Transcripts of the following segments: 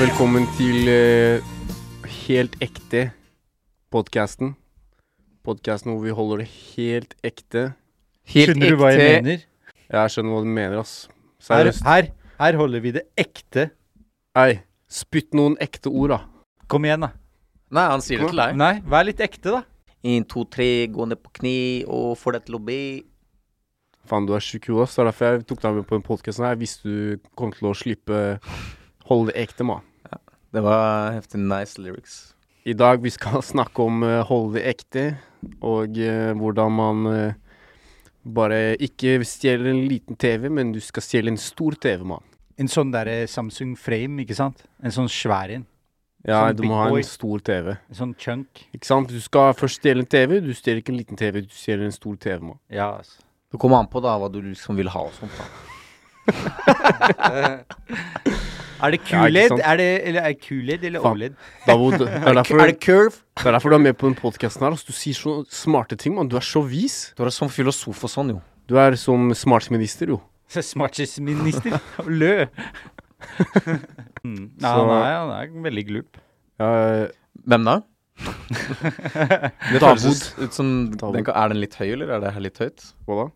Velkommen til eh, Helt ekte podkasten. Podkasten hvor vi holder det helt ekte. Helt Skjønner du hva jeg mener? mener? Jeg skjønner hva du mener, ass. Her, Seriøst. her, her holder vi det ekte. Ei, spytt noen ekte ord, da. Kom igjen, da. Nei, han sier det til deg. Nei, vær litt ekte, da. En, to, tre, gå ned på kne og få deg til å be. Faen, du er sjuk i huet. Det er derfor jeg tok deg med på den podkasten her. Hvis du kom til å slippe holde det ekte, mann. Ja, Det var heftig nice lyrics. I dag vi skal snakke om uh, holde det ekte, og uh, hvordan man uh, bare ikke stjeler en liten TV, men du skal stjele en stor TV, mann. En sånn derre Samsung Frame, ikke sant? En sånn svær en. Ja, Sånn du må ha boy. en stor TV. En sånn chunk. Ikke sant? Du skal først stjele en TV. Du stjeler ikke en liten TV, du stjeler en stor TV, mann. Ja, altså. Det kommer an på da hva du liksom vil ha og sånt. da. Er det Ja, ikke QLED? sant? er det, eller er det QLED eller Faen. OLED? Davod, det er derfor, Er det curve? det er derfor du er med på den podkasten her. Altså, du sier så smarte ting, mann. Du er så vis. Du er som filosof og sånn, jo. Du er som smartsminister, jo. Smartisminister. Lø. mm. Nei, Så- han, er, han er veldig glup. Ja, Hvem da? Det Davod. føles ut som Davod. den, kan- Er den litt høy, eller er det her litt høyt? hva da?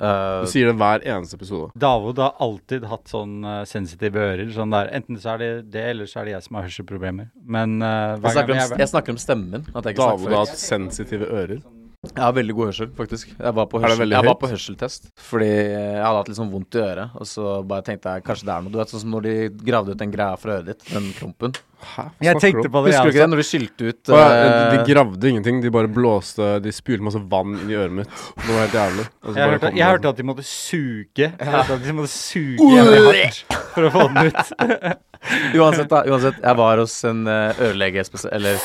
Eh, Du sier det hver eneste episode. Davod har alltid hatt sånn uh, sensitive ører. Sånn der. Enten så er det det, eller så er det jeg som har hørselproblemer. Men eh, jeg, snakker gang om, jeg, jeg snakker om stemmen. Davod har hatt sensitive ører. Jeg har veldig god hørsel, faktisk. Jeg var på, hørsel, jeg var på hørseltest fordi jeg hadde hatt litt sånn vondt i øret. Og så bare tenkte jeg kanskje det er noe. Du vet sånn som når de gravde ut den greia fra øret ditt, den klumpen. Hæ? Jeg tenkte på det, Husker du ikke det? Når de skylte ut uh, de, gravde ingenting. De bare blåste De spylte masse vann inn i øret mitt. Det var helt jævlig. Og så Jeg hørte, jeg hørte at de måtte suge. Jeg hørte at de måtte suge jævlig hardt for å få den ut. Uansett, da. Uansett, jeg var hos en uh, ørelege Eller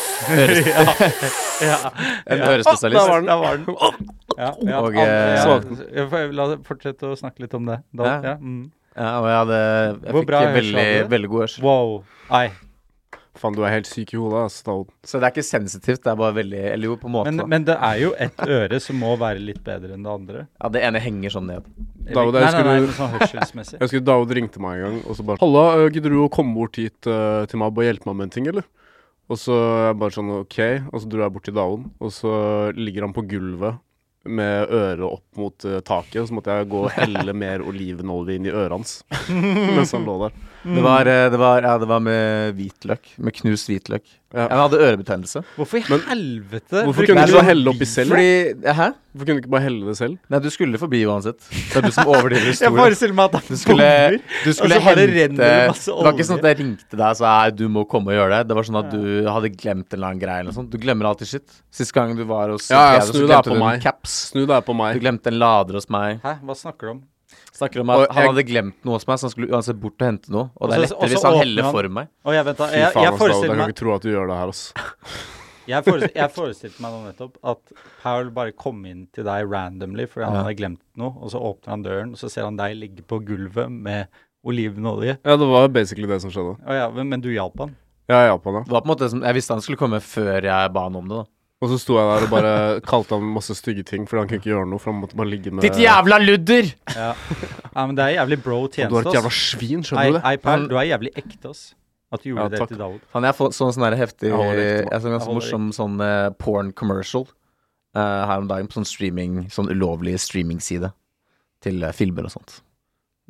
Ja. en ørespesialist. ørespesialist. Da var den. Da var den. Ja, ja, Og, alle- eh, ja, jeg La oss fortsette å snakke litt om det. Da, Ja. ja. Mm. Ja, og jeg hadde Jeg Hvor fikk veldig, veldig god hørsel. Wow. Nei. Faen, du er helt syk i hodet. Så det er ikke sensitivt, det er bare veldig Eller jo, på en måte. Men, men det er jo et øre som må være litt bedre enn det andre. ja, det ene henger sånn ned. David, jeg nei, nei, husker nei, du- sånn hørselsmessig. Jeg husker David ringte meg en gang og så bare 'Halla, øh, gidder du å komme bort hit uh, til meg og bare hjelpe meg med en ting, eller?' Og så er jeg bare sånn OK, og så dro jeg bort til Davod, og så ligger han på gulvet med øret opp mot uh, taket, og så måtte jeg gå og helle mer olivenolje inn i øret hans mens han lå der. Det var, eh, det var, ja, det var med hvitløk. Med knust hvitløk. Ja. Jeg hadde ørebetennelse. Hvorfor i helvete? Hvorfor kunne du ikke helle oppi selv? Fordi Hæ? Hvorfor kunne du ikke bare helle det selv? Nei, du skulle forbi uansett. Det er du som overdriver Jeg forestiller meg at det Du skulle, du skulle Og så hente Det det var ikke sånn at jeg ringte deg og sa «Nei, du må komme og gjøre det. Det var sånn at du hadde glemt en eller annen greie eller noe sånt. Du glemmer alltid shit. Sist gang du var hos Ja, ja, snu deg på meg. caps. Snu deg på meg. Du glemte en lader hos meg. Hæ, hva snakker du om? Snakker om Og at han jeg- hadde glemt noe hos meg, så han skulle uansett bort og hente noe. Og det er Og så- og lettere hvis han heller for meg. Å, jeg vent da. Jeg, jeg ass, Davod. forestiller Jeg kan ikke tro at du gjør det her, ass. Jeg, forestilte, jeg forestilte meg nå nettopp at Paul bare kom inn til deg randomly fordi han Ja. hadde glemt noe, og så åpner han døren, og så ser han deg ligge på gulvet med olivenolje. Ja, det var basically det som skjedde. Å ja, men, men du hjalp han? Ja, hjalp han, ja. Det var på en måte som Jeg visste han skulle komme før jeg ba han om det. da Og så sto jeg der og bare kalte han masse stygge ting fordi han kunne ikke gjøre noe, for han måtte bare ligge med Ditt jævla ludder! Ja. ja, men det er jævlig bro Du er et tjeneste, jævla ass. svin, Nei, skjønner du det? nei, Paul, du er jævlig ekte, ass. At du gjorde Ja, det takk. til David. Han er sånn sånn der heftig Jeg Jeg så en ganske morsom sånn uh, porn commercial uh, her om dagen på sånn streaming Sånn ulovlig streamingside til uh, filmer og sånt.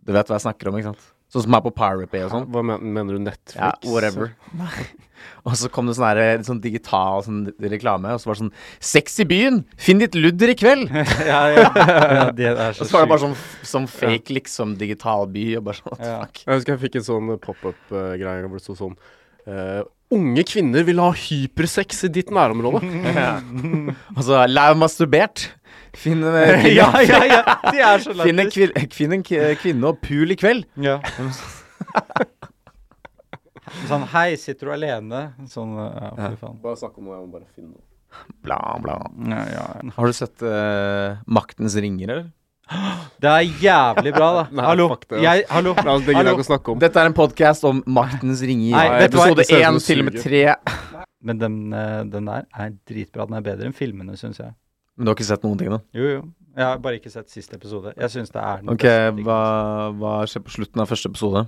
Du vet hva jeg snakker om, ikke sant? Sånn som er på Pirate Bay og sånn. Hva mener du? Netflix? Ja, whatever. og så kom det sånn her, eh, sånn digital sånn reklame, og så var det sånn Sex i byen! Finn ditt ludder i kveld! ja, ja, ja, det er så Og så var det bare sånn, sånn fake, liksom, digital by, og bare sånn Ja. fuck. Jeg husker jeg fikk en sånn pop-up-greie hvor det sto sånn uh, Unge kvinner vil ha hypersex i ditt nærområde. Og så Lau masturbert! Finn en, eh, ja, ja, ja. De er så Finn en, kvil, finn en k- kvinne og pul i kveld! Ja. Sånn Hei, sitter du alene? Sånn Ja, fy faen. Bare snakk om noe, jeg må bare finne noe. Bla, bla. Ja, ja. Har du sett eh, Maktens ringer, eller? Det er jævlig bra, da. Nei, hallo. fuck det. Jeg, hallo. La oss, det gidder jeg Hallo. snakke om. Dette er en podkast om Maktens ringer. Nei, vet du hva? Episode Det ser ut 1 som til og med tre. 3. Men den, eh, den der er dritbra. Den er bedre enn filmene, syns jeg. Men du har ikke sett noen ting, da? Jo, jo. Jeg har bare ikke sett siste episode. Jeg syns det er den Ok, beste hva, hva skjer på slutten av første episode?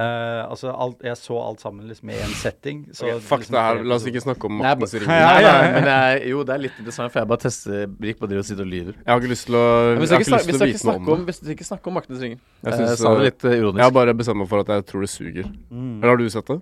Eh, altså, alt, jeg så alt sammen liksom i en setting. Så Ok, fuck liksom det her, la oss ikke snakke om Nei, Maktens ringer. Ja, Nei, ja, nei, ja. men jeg, jo, det er litt interessant, for jeg bare tester Brik på det og sitte og lyver. Jeg har ikke lyst til å Jeg hvis har ikke lyst til å vite noe om, om det. hvis du ikke snakker om maktens ringer Jeg, Jeg synes, sa det eh, litt eh, jeg har bare bestemt meg for at jeg tror det suger. Mm. Eller har du sett det?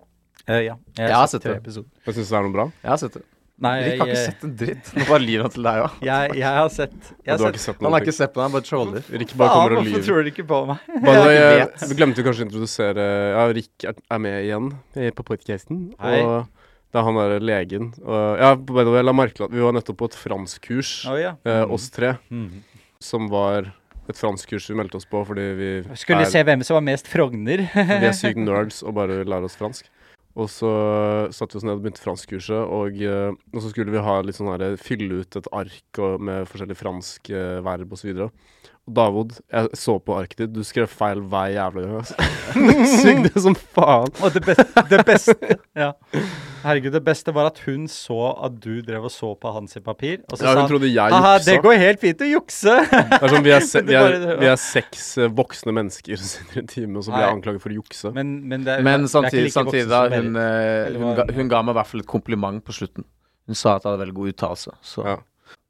Eh, ja. Jeg, Jeg har sett sett tre det. episoder. Jeg syns det er noe bra. Jeg har sett det. Nei, Erik jeg, har ikke sett en dritt. Nå bare lyver han til deg òg. jeg, jeg har sett Jeg har sett sett Han har ikke sett på deg, han bare troller. Rik bare kommer og hvorfor lyver. tror du ikke på meg? Bare, Jeg jeg, vet. glemte kanskje å introdusere Ja, Rik er, er med igjen på podcasten. Hei. Og det er han derre legen. Og, ja, by the way, la merke til at vi var nettopp på et franskkurs, oh, ja. eh, Mm. oss tre, Mm. som var et franskkurs vi meldte oss på fordi vi Skulle er, se hvem som var mest Frogner. vi er sykt nerds og bare lærer oss fransk. Og så satte vi oss ned og begynte franskkurset, og, eh, og så skulle vi ha litt sånn fylle ut et ark og, med forskjellige franske eh, verb osv. Og Davod, jeg så på arket ditt, du skrev feil hver jævla gang. Altså. Du sugde som faen. Og det beste, det beste Ja. Herregud, det beste var at hun så at du drev og så på hans i papir, og så Ja, sa hun han trodde jeg Haha, juksa. det går helt fint å jukse! Det er sånn, vi, er se, vi, Det er, vi er seks eh, voksne mennesker som sitter i en time, og så blir jeg anklaget for å jukse. Men, men, det, er- Men det er ikke samtidig, like samtidig da, hun, hun, eh, Eller hun, ga, hun ga meg i hvert fall et kompliment på slutten. Hun sa at jeg hadde veldig god uttalelse. Så Ja.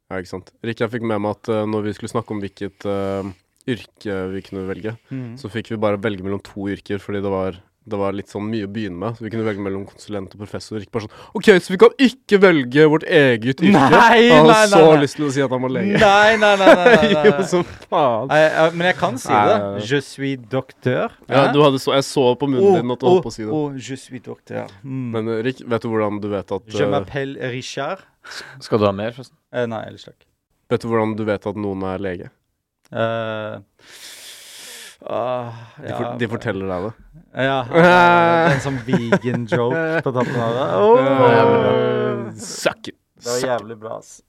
Ja, ikke sant. Rikke, jeg fikk med meg at uh, når vi skulle snakke om hvilket uh, yrke vi kunne velge, mm. så fikk vi bare velge mellom to yrker, fordi det var, det var litt sånn mye å begynne med. Så vi kunne velge mellom konsulent og professor. Rick bare sånn OK, så vi kan ikke velge vårt eget yrke? Nei, nei, nei, hadde nei, så nei. lyst til å si at han var lege. Nei, nei, nei. nei, nei, nei. jo, som faen. Nei, men jeg kan si det. nei, nei. Je suis docteur. Ja, du hadde så, jeg så på munnen din at du holdt på å si det. oh, je suis docteur. Mm. Men Rik, vet du hvordan du vet at Je eh, m'appelle Richard. Skal du ha mer, forresten? Eh, nei, ellers takk. Vet du hvordan du vet at noen er lege? Uh, uh, De, ja, de forteller deg det. Ja. en sånn vegan joke på toppen av det. Oh, Suck it. det var jævlig bra, ass.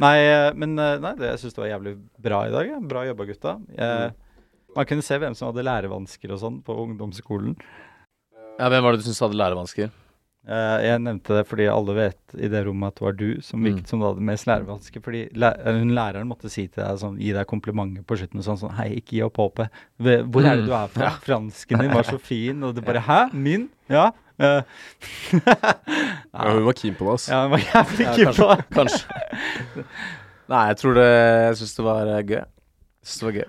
Nei, eh, men eh, nei, det, jeg syns det var jævlig bra i dag. Ja. Bra jobba, gutta. Jeg, man kunne se hvem som hadde lærevansker og sånn på ungdomsskolen. Ja, Hvem var det du syntes hadde lærevansker? Eh, jeg nevnte det fordi alle vet i det rommet at det var du som virket Mm. som det hadde mest lærevansker. Fordi eh, hun læreren måtte si til deg sånn, gi deg komplimenter på slutten. Sånn, sånn Hei, ikke gi opp håpet. Hvor er det du er Mm. fra? Fransken din var så fin. Og du bare Hæ? Min? Ja. Eh, Ja, hun var keen på det, altså. ja, hun var jævlig Ja, keen på det. Kanskje. Nei, jeg tror det Jeg syns det var gøy. Jeg synes det var gøy.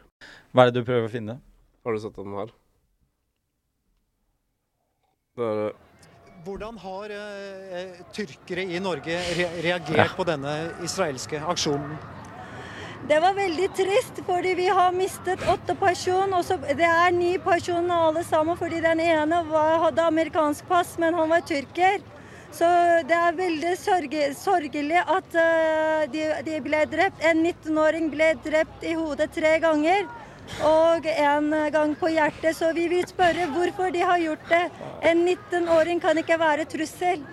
Hva er det du prøver å finne? Har du sett den her? Det er eh, Hvordan har eh, tyrkere i Norge re reagert på denne israelske aksjonen? Det var veldig trist, fordi vi har mistet åtte personer. Og så det er ni personer alle sammen, fordi den ene var, hadde amerikansk pass, men han var tyrker. Så det er veldig sørge, sørgelig at uh, de, de ble drept. En 19-åring ble drept i hodet tre ganger. Og en gang på hjertet. Så vi vil spørre hvorfor de har gjort det. En 19-åring kan ikke være trussel.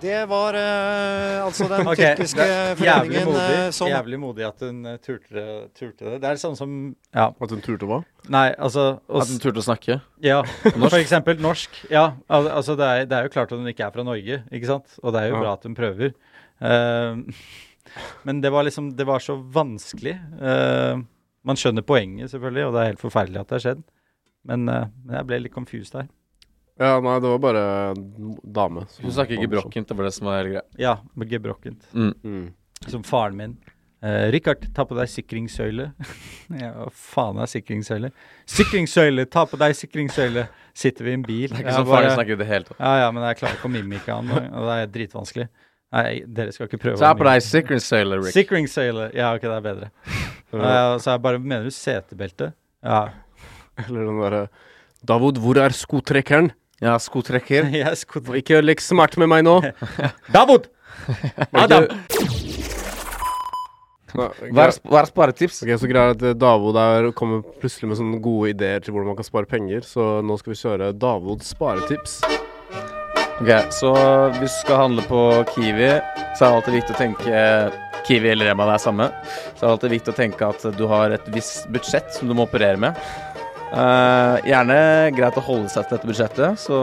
Det var uh, altså den okay. tyrkiske det er jævlig foreningen modig, eh, som jævlig modig at hun eh, turte, turte det. Det er sånn som Ja. At hun turte hva? Nei, altså å At hun turte å snakke. Ja, for eksempel norsk. Ja, al altså det er, det er jo klart at hun ikke er fra Norge, ikke sant? Og det er jo Ja. bra at hun prøver. Uh, men det var liksom Det var så vanskelig. Ehm, man skjønner poenget, selvfølgelig, og det er helt forferdelig at det har skjedd. Men uh, jeg ble litt confused her. Ja, nei, det var bare en dame. som Hun snakker ikke brokkent, det var det som var hele greia. Ja, gebrokkent. Mm. Mm. Som faren min. Uh, Richard, ta på deg sikringssøyle. ja, hva faen er sikringssøyle? Sikringssøyle! Ta på deg sikringssøyle! Sitter vi i en bil. Det er ikke sånn faren snakker i det hele tatt. Ja, ja, men jeg klarer ikke å mimike han, og det er dritvanskelig. Nei, dere skal ikke prøve Ta å på deg sikring sailor, Rick. Sikring sailor. Ja, ok, det er bedre. Uh, så jeg bare mener du setebelte? Ja. Eller den derre Davod, hvor er skotrekkeren? Ja, skotrekker. Jeg skotrekker. Ikke lek smart med meg nå. Davod! Adam! Hva er, er sparetips? Ok, så greia er at eh, Davod der kommer plutselig med sånne gode ideer til hvordan man kan spare penger, så nå skal vi kjøre Davods sparetips. Ok, Så hvis du skal handle på Kiwi, så er det alltid viktig å tenke Kiwi eller Rema, det er samme. Så er det alltid viktig å tenke at du har et visst budsjett som du må operere med. Uh, gjerne greit å holde seg til dette budsjettet, så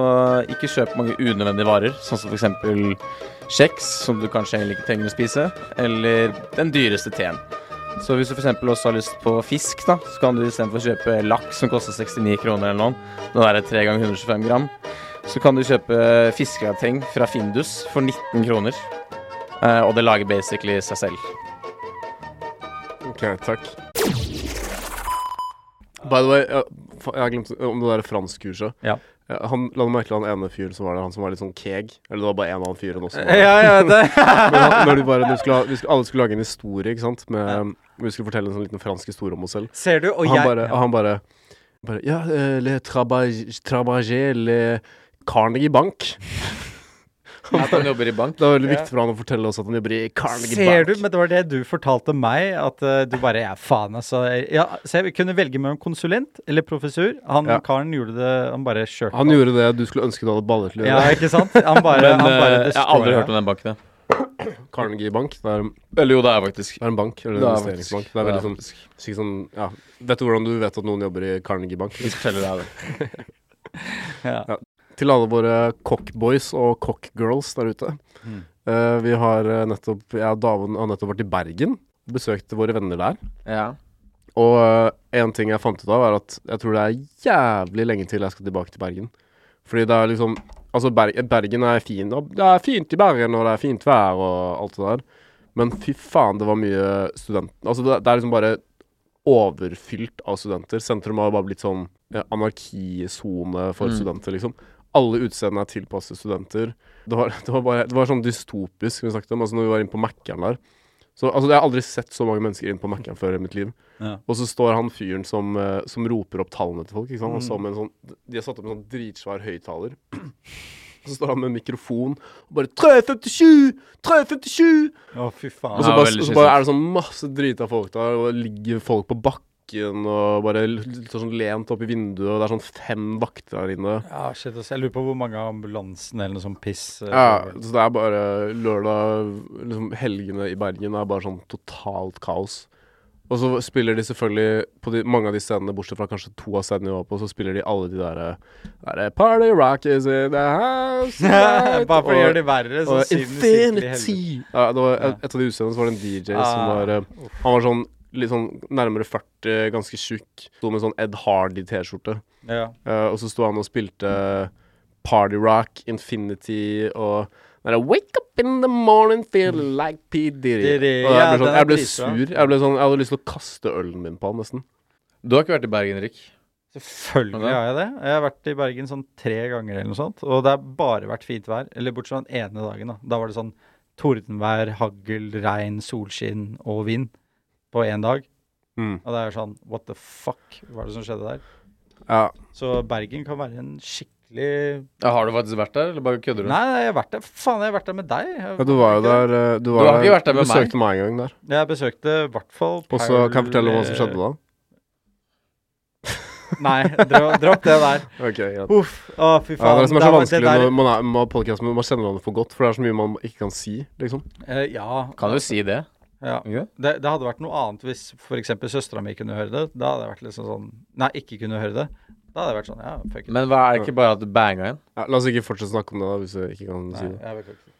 ikke kjøp mange unødvendige varer, sånn som f.eks. kjeks, som du kanskje egentlig ikke trenger å spise, eller den dyreste teen. Så hvis du f.eks. også har lyst på fisk, da, så kan du istedenfor kjøpe laks som koster 69 kroner eller noe, er tre ganger 125 gram, så kan du kjøpe fiskegrateng fra Findus for 19 kroner. Eh, og det lager basically seg selv. OK, takk. By the way, jeg, jeg har glemt om det der franskkurset. Ja. Eh, Han la merke til han ene fyren som var der, han som var litt sånn keeg? Eller det var bare en annen fyr enn oss? Ja, ja, det Men han, når du bare, du skulle, vi skulle, alle skulle lage en historie, ikke sant? Med, Vi skulle fortelle en sånn liten fransk historie om oss selv. Ser du, og han jeg bare, han bare, bare Ja, le le trabage le Carnegie Bank. At han jobber i bank. Det var veldig viktig for han å fortelle oss at han jobber i Carnegie Ser du, men det var det du fortalte meg, at uh, du bare Ja, faen, altså. Ja, se, vi kunne velge mellom konsulent eller professor. Han Ja. karen gjorde det Han bare kjørte Han på. gjorde det du skulle ønske du hadde baller til å Ja, ikke sant? Han bare, Men han bare eh, jeg har aldri hørt om den banken. jeg. Carnegie Bank. Det er, Eller jo, det er faktisk. det er en bank. Eller Det en er investeringsbank. Det er veldig det er sånn, sikkert sånn Ja. Vet du hvordan du vet at noen jobber i Carnegie Bank? Vi forteller deg det. Ja. Til alle våre cockboys og cockgirls der ute. Mm. Uh, vi har eh, nettopp Jeg og Daven har nettopp vært i Bergen. Besøkt våre venner der. Ja. Og uh, en ting jeg fant ut av, er at jeg tror det er jævlig lenge til jeg skal tilbake til Bergen. Fordi det er liksom Altså, Berg, Bergen er fin. og Det er fint i Bergen, og det er fint vær og alt det der. Men fy faen, det var mye studenter Altså, det, det er liksom bare overfylt av studenter. Sentrum har bare blitt sånn eh, anarkisone for Mm. studenter, liksom. Alle utseendene er tilpasset studenter. Det var, det var bare Det var sånn dystopisk vi snakket om. Altså, når vi var inne på Mækkern der. Så altså, Jeg har aldri sett så mange mennesker inn på Mækkern før i mitt liv. Ja. Og så står han fyren som, eh, som roper opp tallene til folk. Ikke sant? Mm. så med en sånn, de har satt opp en sånn dritsvær høyttaler. Så står han med en mikrofon og bare 357! 357! Å, fy faen. Og så bare, og så bare er det sånn masse drita folk der, og ligger folk på bakken og bare litt sånn lent opp i vinduet, og det er sånn fem vakter der inne. Ja, shit, ass. jeg lurer på hvor mange av ambulansene eller noe sånt piss eh, Ja, så det er bare lørdag liksom Helgene i Bergen er bare sånn totalt kaos. Og så spiller de selvfølgelig på de, mange av de scenene, bortsett fra kanskje to av scenene vi var på, så spiller de alle de derre der, Party rock is in the house right? Bare for å gjøre det verre. Så syv musikk i helvete. Ja, det var et, et av de utseendene så var det en DJ som Ah, var uh, Han var sånn litt sånn nærmere 40, ganske tjukk. Sto med sånn Ed Hardy-T-skjorte. Ja. Uh, og så sto han og spilte Party Rock, Infinity og der, Wake up in the morning feel like P. Diddy. Diddy, Og jeg ble, sånn, jeg ble sur. Jeg ble sånn, jeg hadde lyst til å kaste ølen min på han, nesten. Du har ikke vært i Bergen, Rik? Selvfølgelig har jeg det. Jeg har vært i Bergen sånn tre ganger eller noe sånt. Og det har bare vært fint vær. Eller bortsett fra den ene dagen, da. Da var det sånn tordenvær, hagl, regn, solskinn og vind på én dag. Mm. Og det er sånn What the fuck? Hva er det som skjedde der? Ja. Så Bergen kan være en skikkelig Ja, har du faktisk vært der, eller bare kødder du? Nei, nei, jeg har vært der. Faen, jeg har vært der med deg. Ja, du var jo der eh, Du, var har ikke vært der med du besøkte meg en gang der. Jeg besøkte i hvert fall Og så kan jeg fortelle hva som skjedde da? Nei, dro- dropp det der. Ok, ja. Uff. Å, fy Ja, det er det som er så vanskelig når man er med podcast, man kjenner hverandre for godt, for det er så mye man ikke kan si, liksom. Uh, ja. Kan du si det? Ja. Okay. Det, det hadde vært noe annet hvis f.eks. søstera mi kunne høre det. Da hadde jeg vært liksom sånn Nei, ikke kunne høre det. Da hadde jeg vært sånn Ja, fuck it. Men hva er det ikke bare at du banga igjen? Ja, la oss ikke fortsette å snakke om det, da, hvis du ikke kan si det. jeg vet ikke.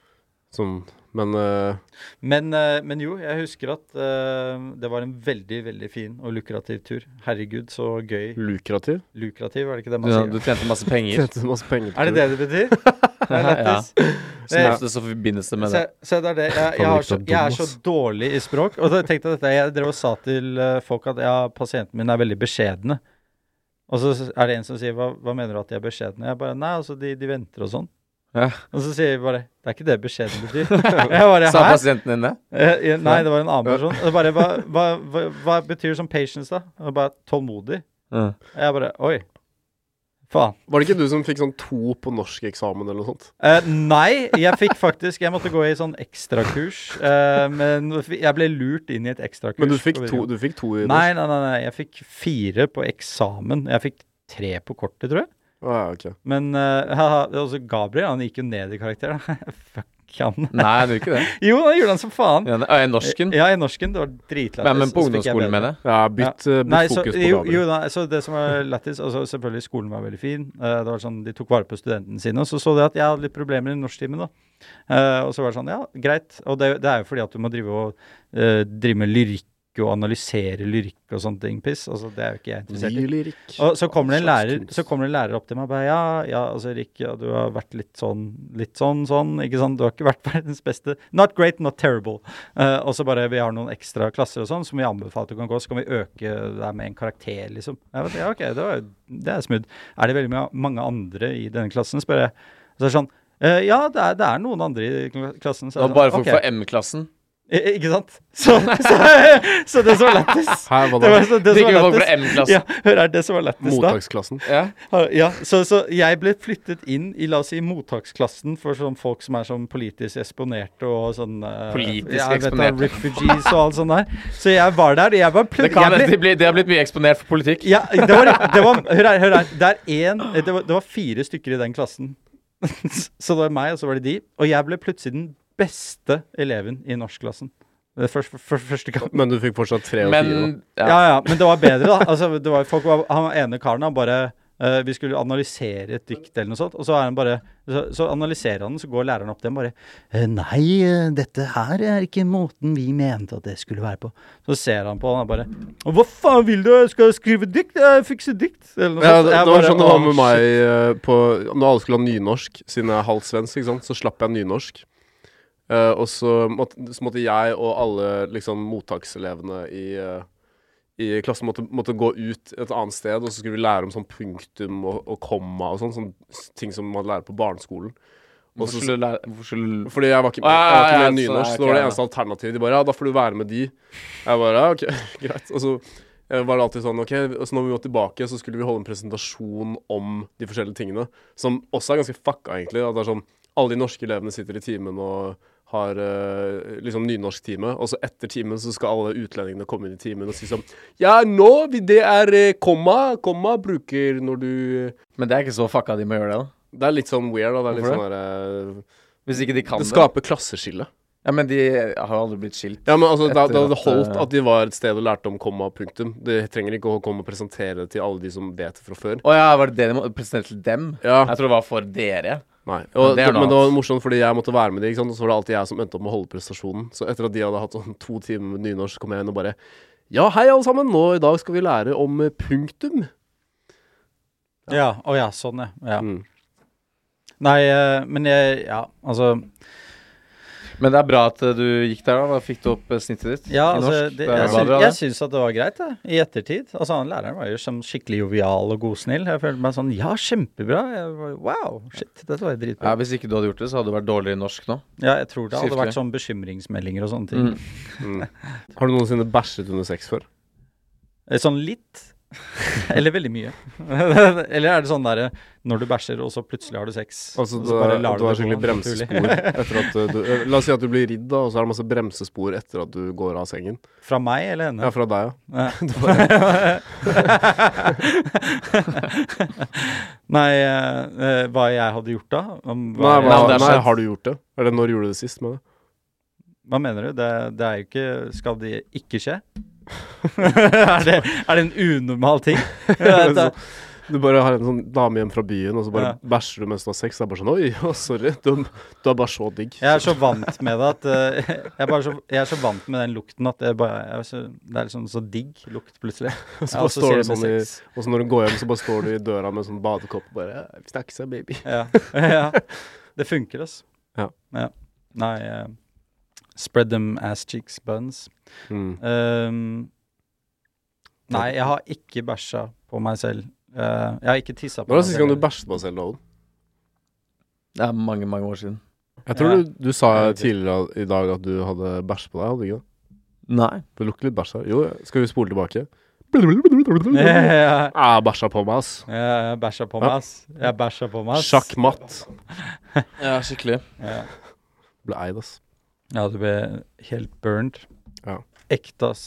Sånn, men uh... Men, uh, men jo, jeg husker at uh, det var en veldig, veldig fin og lukrativ tur. Herregud, så gøy. lukrativ. Lukrativ, er det ikke det man man du sier? tjente masse penger. Tjente masse penger på Er det det det betyr? Det er lættis. Det- ofte så forbindes det med det. se det er det. Jeg, jeg, har så, jeg er så dårlig i språk. Og da tenkte jeg dette Jeg drev og sa til eh, folk at ja, pasienten min er veldig beskjedne. Og så er det en som sier hva, hva mener du at de er beskjedne? Jeg bare nei, altså de, de venter og sånn. Ja. Og så sier jeg bare det er ikke det beskjeden betyr. Jeg bare Sa pasienten din det? Eh, Nei, det var en annen person. Bare hva, hva, hva, betyr som patience, da? Og bare tålmodig. Ja. Jeg bare oi. Faen. Var det ikke du som fikk sånn to på norskeksamen eller noe sånt? Uh, nei, jeg fikk faktisk Jeg måtte gå i sånn ekstrakurs. Uh, men jeg ble lurt inn i et ekstrakurs. Men du fikk to, du fikk to i norsk? nei, nei, nei. nei, Jeg fikk fire på eksamen. Jeg fikk tre på kortet, tror jeg. Ah, ja, ok. Men uh, Gabriel han gikk jo ned i karakter. Fuck ikke han. Nei, han gjorde ikke det. Jo, han gjorde han som faen. Ja, I norsken? Ja, i norsken. Det var dritlættis. Men, men på så ungdomsskolen, mener jeg. Ja, bytt, ja. bytt Nei, så, fokus på jo, jo, nei, så det som var lættis altså Selvfølgelig, skolen var veldig fin. Eh, det var sånn, De tok vare på studentene sine. Og så så de at jeg hadde litt problemer i norsktimen. da. Eh, og så var det sånn, ja, greit. Og det, det er jo fordi at du må drive og uh, drive med lyrikk og analysere lyrikk og sånne ting. Piss. Altså, det er jo ikke jeg interessert i. Lyrikk. Og så kommer det en lærer. Så kommer det en lærer opp til meg og bare Ja, ja, altså Erik, ja, du har vært litt sånn, litt sånn, sånn, ikke sant? Du har ikke vært verdens beste. Not great, not terrible. Uh, og så bare Vi har noen ekstra klasser og sånn som vi anbefaler at du kan gå, så kan vi øke deg med en karakter, liksom. Jeg vet, ja, OK, det, var, det er smooth. Er det veldig ma- mange andre i denne klassen, spør jeg. Så er det sånn eh, Ja, det er, det er noen andre i klassen. Så Det var bare for, folk «Ok». fra M-klassen. Ikke sant? Så, så, så det som var lettest Her, var Det det, var så- det Det som var M-klassen. Ja, hør her, det som var lættis da. Mottaksklassen. Ja. Ja, så, så jeg ble flyttet inn i la oss si mottaksklassen for sånn folk som er sånn politisk eksponerte og sånn eh, Politisk ja, eksponerte. Refugees og alt sånt der. Så jeg var der, jeg var Det, kan, jeg det, ble, det har blitt mye eksponert for politikk. ja, det var, det var Hør her, hør her. Det er en... det, var- det var fire stykker i den klassen. så det var meg, og så var det de. Og jeg ble plutselig den beste eleven i norskklassen. Første, første, første gang. Men du fikk fortsatt tre og Men fire, da. Ja. ja. ja, men det var bedre, da. Altså, det var, folk var, han ene karen han bare uh, Vi skulle analysere et dikt eller noe sånt, og så er han bare Så, så analyserer han, så går læreren opp til ham bare «Eh, Nei, eh, dette her er ikke måten vi mente at det skulle være på. Så ser han på han og bare Hva faen vil du? Skal jeg skrive dikt? Jeg fikser dikt. Eller noe Ja, sånt. det, det var bare, sånn det var med meg shit». på Når alle skulle ha nynorsk, siden jeg er halvt svensk, ikke sant, så slapp jeg nynorsk. Eh, og så måtte, så måtte jeg og alle liksom mottakselevene i, uh, i klassen måtte, måtte gå ut et annet sted, og så skulle vi lære om sånn punktum og, og komma og sånn, sånn ting som man lærer på barneskolen. Og Hvorfor så- skulle du lære Hvorfor skulle fordi jeg var ikke, ah, jeg var ikke med i nynorsk, så- det var det eneste alternativet. De bare ja, da får du være med de. Jeg bare ja, ok, greit. Og så eh, var det alltid sånn ok, så når vi var tilbake, så skulle vi holde en presentasjon om de forskjellige tingene. Som også er ganske fucka, egentlig. At det er sånn alle de norske elevene sitter i timen og har uh, liksom nynorsktime, og så etter timen så skal alle utlendingene komme inn i timen og si sånn Ja, nå det er eh, komma, komma bruker når du Men det er ikke så fucka de må gjøre det, da. Det er litt sånn weird, da. Det er litt Hvorfor sånn der, uh, Hvis ikke de kan Det det. skaper klasseskille. Ja, men de har aldri blitt skilt. Ja, men altså, da, da hadde det holdt eh, at de var et sted og lærte om komma og punktum. De trenger ikke å komme og presentere det til alle de som vet det fra før. Å ja, var det det de må presentere til dem? Ja, Jeg tror det var for dere. Nei. Og, det er noe men det var morsomt fordi jeg måtte være med de, ikke sant? og så var det alltid jeg som endte opp med å holde prestasjonen. Så etter at de hadde hatt sånn to timer med nynorsk, kom jeg inn og bare Ja, hei, alle sammen. Nå i dag skal vi lære om eh, punktum. Ja, å ja, sånn, ja. ja. Mm. Nei, eh, men jeg Ja, altså Men det er bra at eh, du gikk der, da. Da fikk du opp eh, snittet ditt Ja, i altså, norsk. det, Det jeg, synes syns, bra, jeg det. syns at det var greit, jeg, i ettertid. Altså, han læreren var jo sånn skikkelig jovial og godsnill. Jeg følte meg sånn Ja, kjempebra. Var, wow, shit, dette var dritbra. Ja. Hvis ikke du hadde gjort det, så hadde du vært dårligere i norsk nå. Ja, jeg tror det hadde Skriftlig. vært sånn bekymringsmeldinger og sånne ting. Mm. Mm. Har du noensinne bæsjet under sex før? Eh, Sånn litt. Eller veldig mye. Eller er det sånn derre når du bæsjer, og så plutselig har du sex? Altså, og du, så bare lar du har skikkelig bremsespor etter at du La oss si at du blir ridd, da, og så er det masse bremsespor etter at du går av sengen. Fra meg eller henne? Ja, fra deg, ja. Nei, eh, eh, hva jeg hadde gjort da? Om hva, hva, Nei, er nei, har du gjort det? Eller når gjorde du det sist med det? hva mener du? Det, det er jo ikke Skal det ikke skje? er, det, er det en unormal ting? så, Du bare har en sånn dame hjem fra byen, og så bare Ja. bæsjer du mens du har sex. Det er bare sånn Oi, oh, sorry. Du, du er bare så digg. jeg er så vant med det at uh, jeg, er så, jeg er så vant med den lukten at det, bare, så, det er liksom så digg lukt plutselig. Og så bare står du sånn i. Og så når du går hjem, så bare står du i døra med sånn badekopp og bare Vi snakkes, ja, baby. Ja. ja. Det funker, altså. Ja. Nei eh, Spread them ass cheeks buns. Mm. Um, nei, jeg har ikke bæsja på meg selv. Uh, jeg har ikke tissa på Når var meg det sist gang du selv. bæsjet på deg selv, Loven? Det er mange, mange år siden. Jeg tror Ja. du, du sa tidligere i dag at du hadde bæsj på deg, hadde du ikke det? Nei. Det lukter litt bæsj her. Jo, skal vi spole tilbake? Ja, Ah, bæsja på meg, ass. jeg bæsja på meg, ass. Jeg bæsja på meg, ass. Sjakkmatt. Ja, skikkelig. Ja. Ble eid, ass. Ja, du ble helt burned. Ja. Ekte, ass.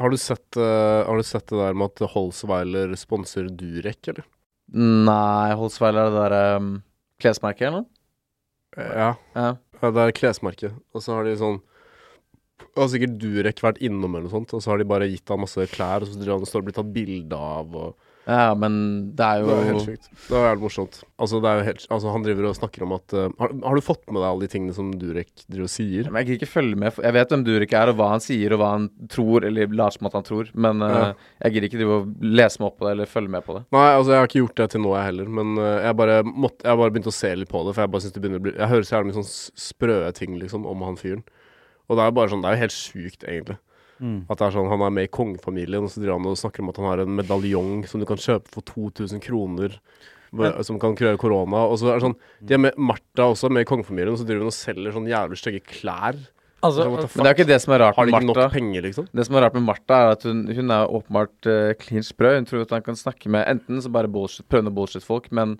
Har du sett, uh, har du sett det der med at Holsweiler sponser Durek, eller? Nei, Holsweiler er det der um, klesmerket, eller? Ja. Ja. Ja, det er klesmerket. Og så har de sånn har sikkert Durek vært innom eller noe sånt, og så har de bare gitt han masse klær, og så driver han og står og blir tatt bilde av og Ja, men det er jo Det er jo helt sjukt. Det var jævlig morsomt. Altså, det er jo helt Altså, han driver og snakker om at uh, har, har, du fått med deg alle de tingene som Durek driver og sier? Men jeg gidder ikke følge med. Jeg vet hvem Durek er, og hva han sier, og hva han tror, eller later som at han tror. Men uh, ja. jeg gidder ikke drive og lese meg opp på det, eller følge med på det. Nei, altså, jeg har ikke gjort det til nå, jeg heller. Men uh, jeg bare måtte Jeg bare begynte å se litt på det, for jeg bare syns det begynner å bli Jeg hører så jævlig mye sånn sprø ting, liksom, om han fyren. Og det er jo bare sånn Det er jo helt sjukt, egentlig. Mm. At det er sånn, Han er med i kongefamilien, og så driver han og snakker om at han har en medaljong som du kan kjøpe for 2000 kroner. Men, som kan kurere korona. Og så er det sånn De er med Martha også, med i kongefamilien, og så driver hun og selger sånn jævlig stygge klær. Altså, men det er jo ikke det som er rart med Martha. Penger, liksom? Det som er rart med Martha, er at hun, hun er åpenbart uh, klin sprø. Hun tror at han kan snakke med enten så bare bullshit, prøvende bullshit-folk, men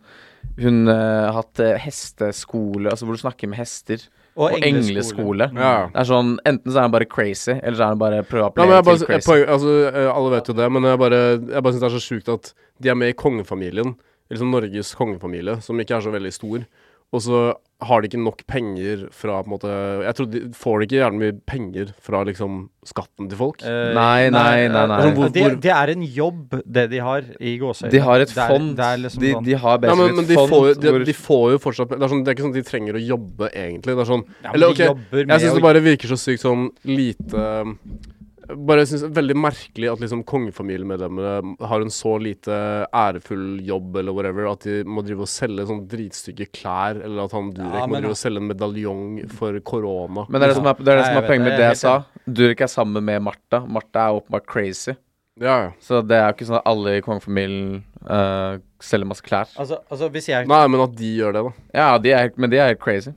hun uh, har hatt uh, hesteskole, altså hvor du snakker med hester. Og, og engleskole. Ja. Det er sånn, Enten så er han bare crazy, eller så er han bare prøver å appellere ja, til crazy. Jeg, altså, alle vet jo det, men jeg bare, jeg bare syns det er så sjukt at de er med i kongefamilien. Liksom Norges kongefamilie, som ikke er så veldig stor. Og så har de ikke nok penger fra på en måte Jeg tror de får de ikke gjerne mye penger fra liksom skatten til folk. Uh, nei, nei, nei. nei. Altså, hvor, det, det, er en jobb, det de har i Gåsøy. De har et fond. Det er, liksom de, de, har ja, men, men de fond. Får, de, de, får jo fortsatt det er, sånn, det er ikke sånn at de trenger å jobbe, egentlig. Det er sånn ja, Eller OK, jeg syns det bare virker så sykt sånn lite bare synes det er veldig merkelig at liksom kongefamiliemedlemmene har en så lite ærefull jobb eller whatever, at de må drive og selge sånn dritstygge klær, eller at han Durek ja, må drive og selge en medaljong for korona. Men det er det som er, det er, det som er poenget med det jeg sa. Durek er sammen med Martha. Martha er åpenbart crazy. Ja, ja. Så det er jo ikke sånn at alle i kongefamilien uh, selger masse klær. Altså, altså hvis jeg Nei, men at de gjør det, da. Ja, de er, men de er helt crazy.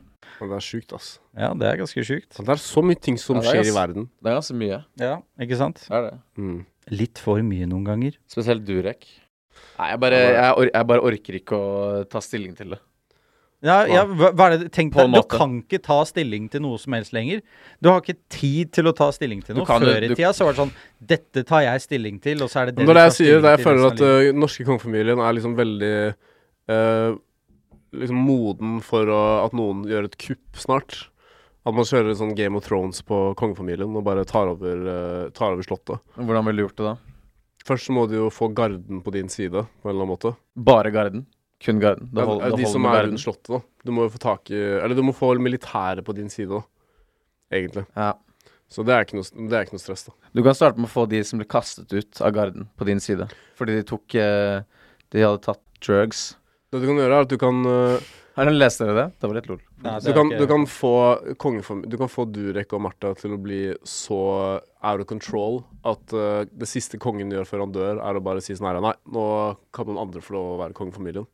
Det er sjukt, ass. Ja, det er ganske sjukt. Det er så mye ting som ja, skjer i verden. Det er ganske mye. Ja, ikke sant? Det er det. Mm. Litt for mye noen ganger. Spesielt Durek. Nei, jeg bare, jeg, or jeg bare orker ikke å ta stilling til det. Ja, ja hva, hva, er det Tenk deg, du kan ikke ta stilling til noe som helst lenger. Du har ikke tid til å ta stilling til noe. Før du, i tida så var det sånn Dette tar jeg stilling til, og så er det det Når jeg sier det, jeg føler at uh, norske kongefamilien er liksom veldig uh, Liksom moden for å, at noen gjør et kupp snart. At man kjører sånn Game of Thrones på kongefamilien og bare tar over, uh, tar over slottet. Hvordan ville du gjort det da? Først så må du jo få garden på din side, på en eller annen måte. Bare garden? Kun garden? Det hold, ja, de som er rundt slottet, da. Du må jo få tak i Eller du må få militæret på din side, da. Egentlig. Ja. Så det er, ikke noe, det er ikke noe stress, da. Du kan starte med å få de som ble kastet ut av garden, på din side. Fordi de tok uh, De hadde tatt drugs. Det du kan gjøre, er at du kan uh, har dere lest dere det? Det var litt lol. Nei, du, kan, du, kan, få du kan få Durek og Martha til å bli så out of control at uh, det siste kongen gjør før han dør, er å bare si sånn her Nei, nå kan noen andre få lov å være kongefamilien.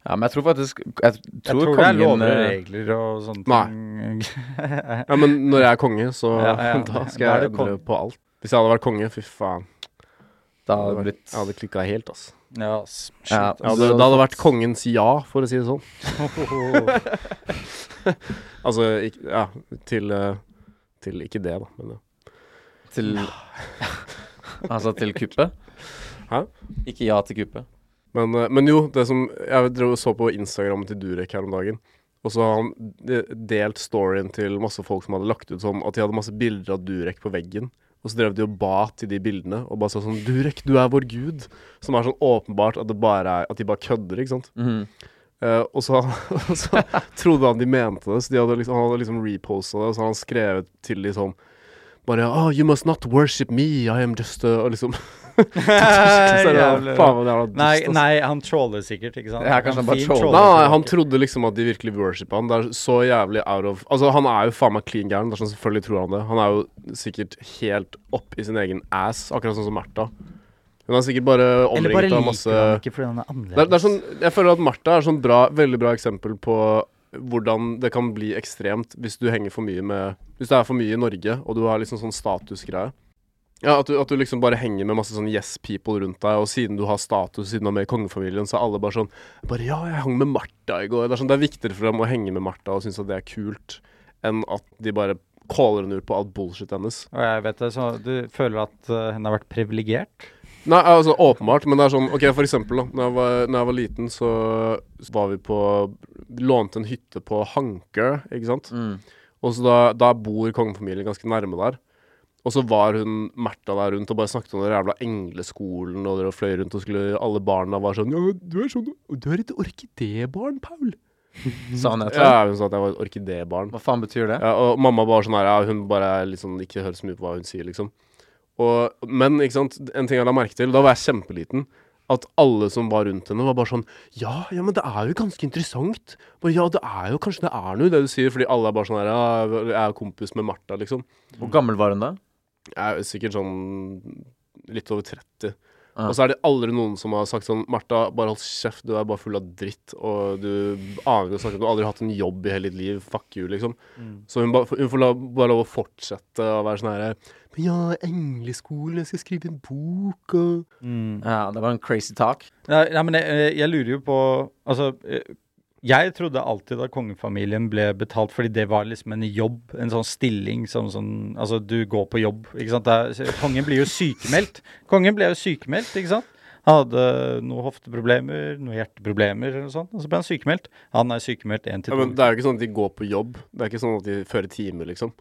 Ja, men jeg tror faktisk Jeg tror, jeg tror kongen, det er lover og eh, regler og sånne ting. Nei. ja, men når jeg er konge, så ja, ja, da skal jeg endre på alt. Hvis jeg hadde vært konge, fy faen. Da hadde det blitt Jeg hadde klikka helt, altså. Ja, ja det, det, hadde vært kongens ja, for å si det sånn. altså ikke, Ja, til, eh, til Ikke det, da, men ja. Til Altså til kuppet? Hæ? Ikke ja til kuppet. Men, eh, men, jo, det som Jeg drev og så på Instagram til Durek her om dagen. Og så har han delt storyen til masse folk som hadde lagt ut sånn at de hadde masse bilder av Durek på veggen. Og så drev de og ba til de bildene og bare sa sånn Durek, du er vår gud. Som er sånn åpenbart at, det bare er, at de bare kødder, ikke sant. Mm. Uh, og så, så trodde han de mente det, så de hadde liksom, han hadde liksom reposta det, og så hadde han skrevet til de sånn bare Oh, you must not worship me, I am just uh, Og liksom Jævlig. Faen, dust, nei, nei, han troller sikkert, ikke sant? Ja, han, han bare troller. Nei, han trodde liksom at de virkelig worshipa han. Det er så jævlig out of Altså, han er jo faen meg clean gæren. Sånn, selvfølgelig tror han det. Han er jo sikkert helt opp i sin egen ass, akkurat sånn som Märtha. Hun er sikkert bare omringet av masse Eller bare liker han ikke fordi han er annerledes. Det er, det er sånn, jeg føler at Märtha er sånn bra, veldig bra eksempel på hvordan det kan bli ekstremt hvis du henger for mye med Hvis det er for mye i Norge, og du har liksom sånn statusgreie. Ja, at du, at du, liksom bare henger med masse sånn yes people rundt deg, og siden du har status, siden du er med i kongefamilien, så er alle bare sånn Bare ja, jeg hang med Martha i går. Det er, sånn, det er viktigere for dem å henge med Martha og synes at det er kult, enn at de bare caller henne ut på alt bullshit hennes. Og jeg vet det, så Du føler at uh, hun har vært privilegert? Nei, altså åpenbart, men det er sånn OK, for eksempel, da. Når jeg var, når jeg var liten, så var vi på lånte en hytte på Hankø, ikke sant. Mm. Og så da, da bor kongefamilien ganske nærme der. Og så var hun Märtha der rundt og bare snakket om den jævla engleskolen, og dere fløy rundt og skulle Alle barna var sånn Ja, du er sånn Du er et orkidebarn, Paul. Sa han det? Ja, hun sa at jeg var et orkidebarn. Hva faen betyr det? Ja, og mamma var sånn her Ja, hun bare liksom Ikke hører så mye på hva hun sier, liksom. Og, men en ting jeg la merke til Da var jeg kjempeliten. At alle som var rundt henne, var bare sånn Ja, ja, men det er jo ganske interessant. Bare, ja, det er jo Kanskje det er noe det du sier, fordi alle er bare sånn her Ja, jeg er kompis med Martha, liksom. Hvor gammel var hun da? Jeg er sikkert sånn litt over 30. Ah. Og så er det aldri noen som har sagt sånn Martha, bare hold kjeft, du er bare full av dritt, og du aner ikke å snakke, du har aldri hatt en jobb i hele ditt liv, fuck you, liksom. Så hun, ba, hun får la, bare lov å fortsette å være sånn herre Men ja, engleskolen, jeg skal skrive en bok, og Mm. Ja, det var en crazy talk. Nei, nei, men jeg, jeg lurer jo på Altså, eh, jeg trodde alltid at kongefamilien ble betalt fordi det var liksom en jobb, en sånn stilling som sånn Altså, du går på jobb, ikke sant. Det er, kongen blir jo sykemeldt. Kongen ble jo sykemeldt, ikke sant. Han hadde noen hofteproblemer, noen hjerteproblemer eller noe sånt, og så ble han sykemeldt. Han er sykemeldt én til ja, men Det er jo ikke sånn at de går på jobb. Det er ikke sånn at de fører timer, liksom.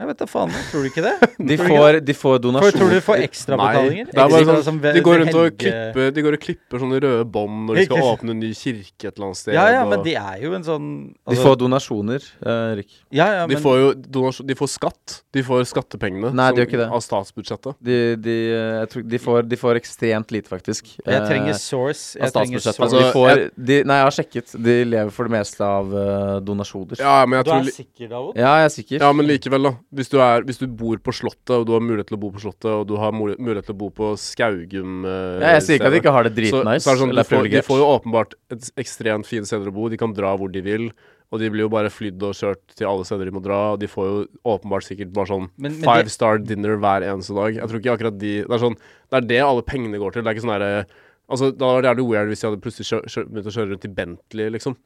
Jeg vet da faen, tror du ikke det? De du får, de får donasjoner. tror du de får ekstrabetalinger? Det er bare Ekstra sånn, som de går rundt og klipper De går og klipper sånne røde bånd når de skal åpne en ny kirke et eller annet sted. Ja, ja, og- men de er jo en sånn De får donasjoner, Erik. Rik. Ja, men... De får jo donasjon, de får skatt. De får skattepengene Nei, som- de gjør ikke det. av statsbudsjettet. De, de, eh, jeg tror, de, får, de får ekstremt lite, faktisk. jeg trenger Eh, source. av Jeg trenger statsbudsjettet. source. Altså, de får, de, nei, jeg har sjekket. De lever for det meste av eh, donasjoner. Ja, men jeg Du tror er sikker, Davo? Ja, jeg er sikker. Ja, men likevel, da. Hvis du, er, hvis du bor på Slottet, og du har mulighet til å bo på Slottet, og du har mulighet til å bo på Skaugum eh, Ja, jeg sier ikke at de ikke har det dritnice. så så sånn, de, får, de får jo åpenbart et ekstremt fine steder å bo. De kan dra hvor de vil. Og de blir jo bare flydd og kjørt til alle steder de må dra. Og de får jo åpenbart sikkert bare sånn Men- men five det- star dinner hver eneste dag. Jeg tror ikke akkurat de Det er sånn Det er det alle pengene går til. Det er ikke sånn derre Altså, Da var det jævlig weird hvis de hadde plutselig kjør, kjør, begynt å kjøre rundt i Bentley, liksom.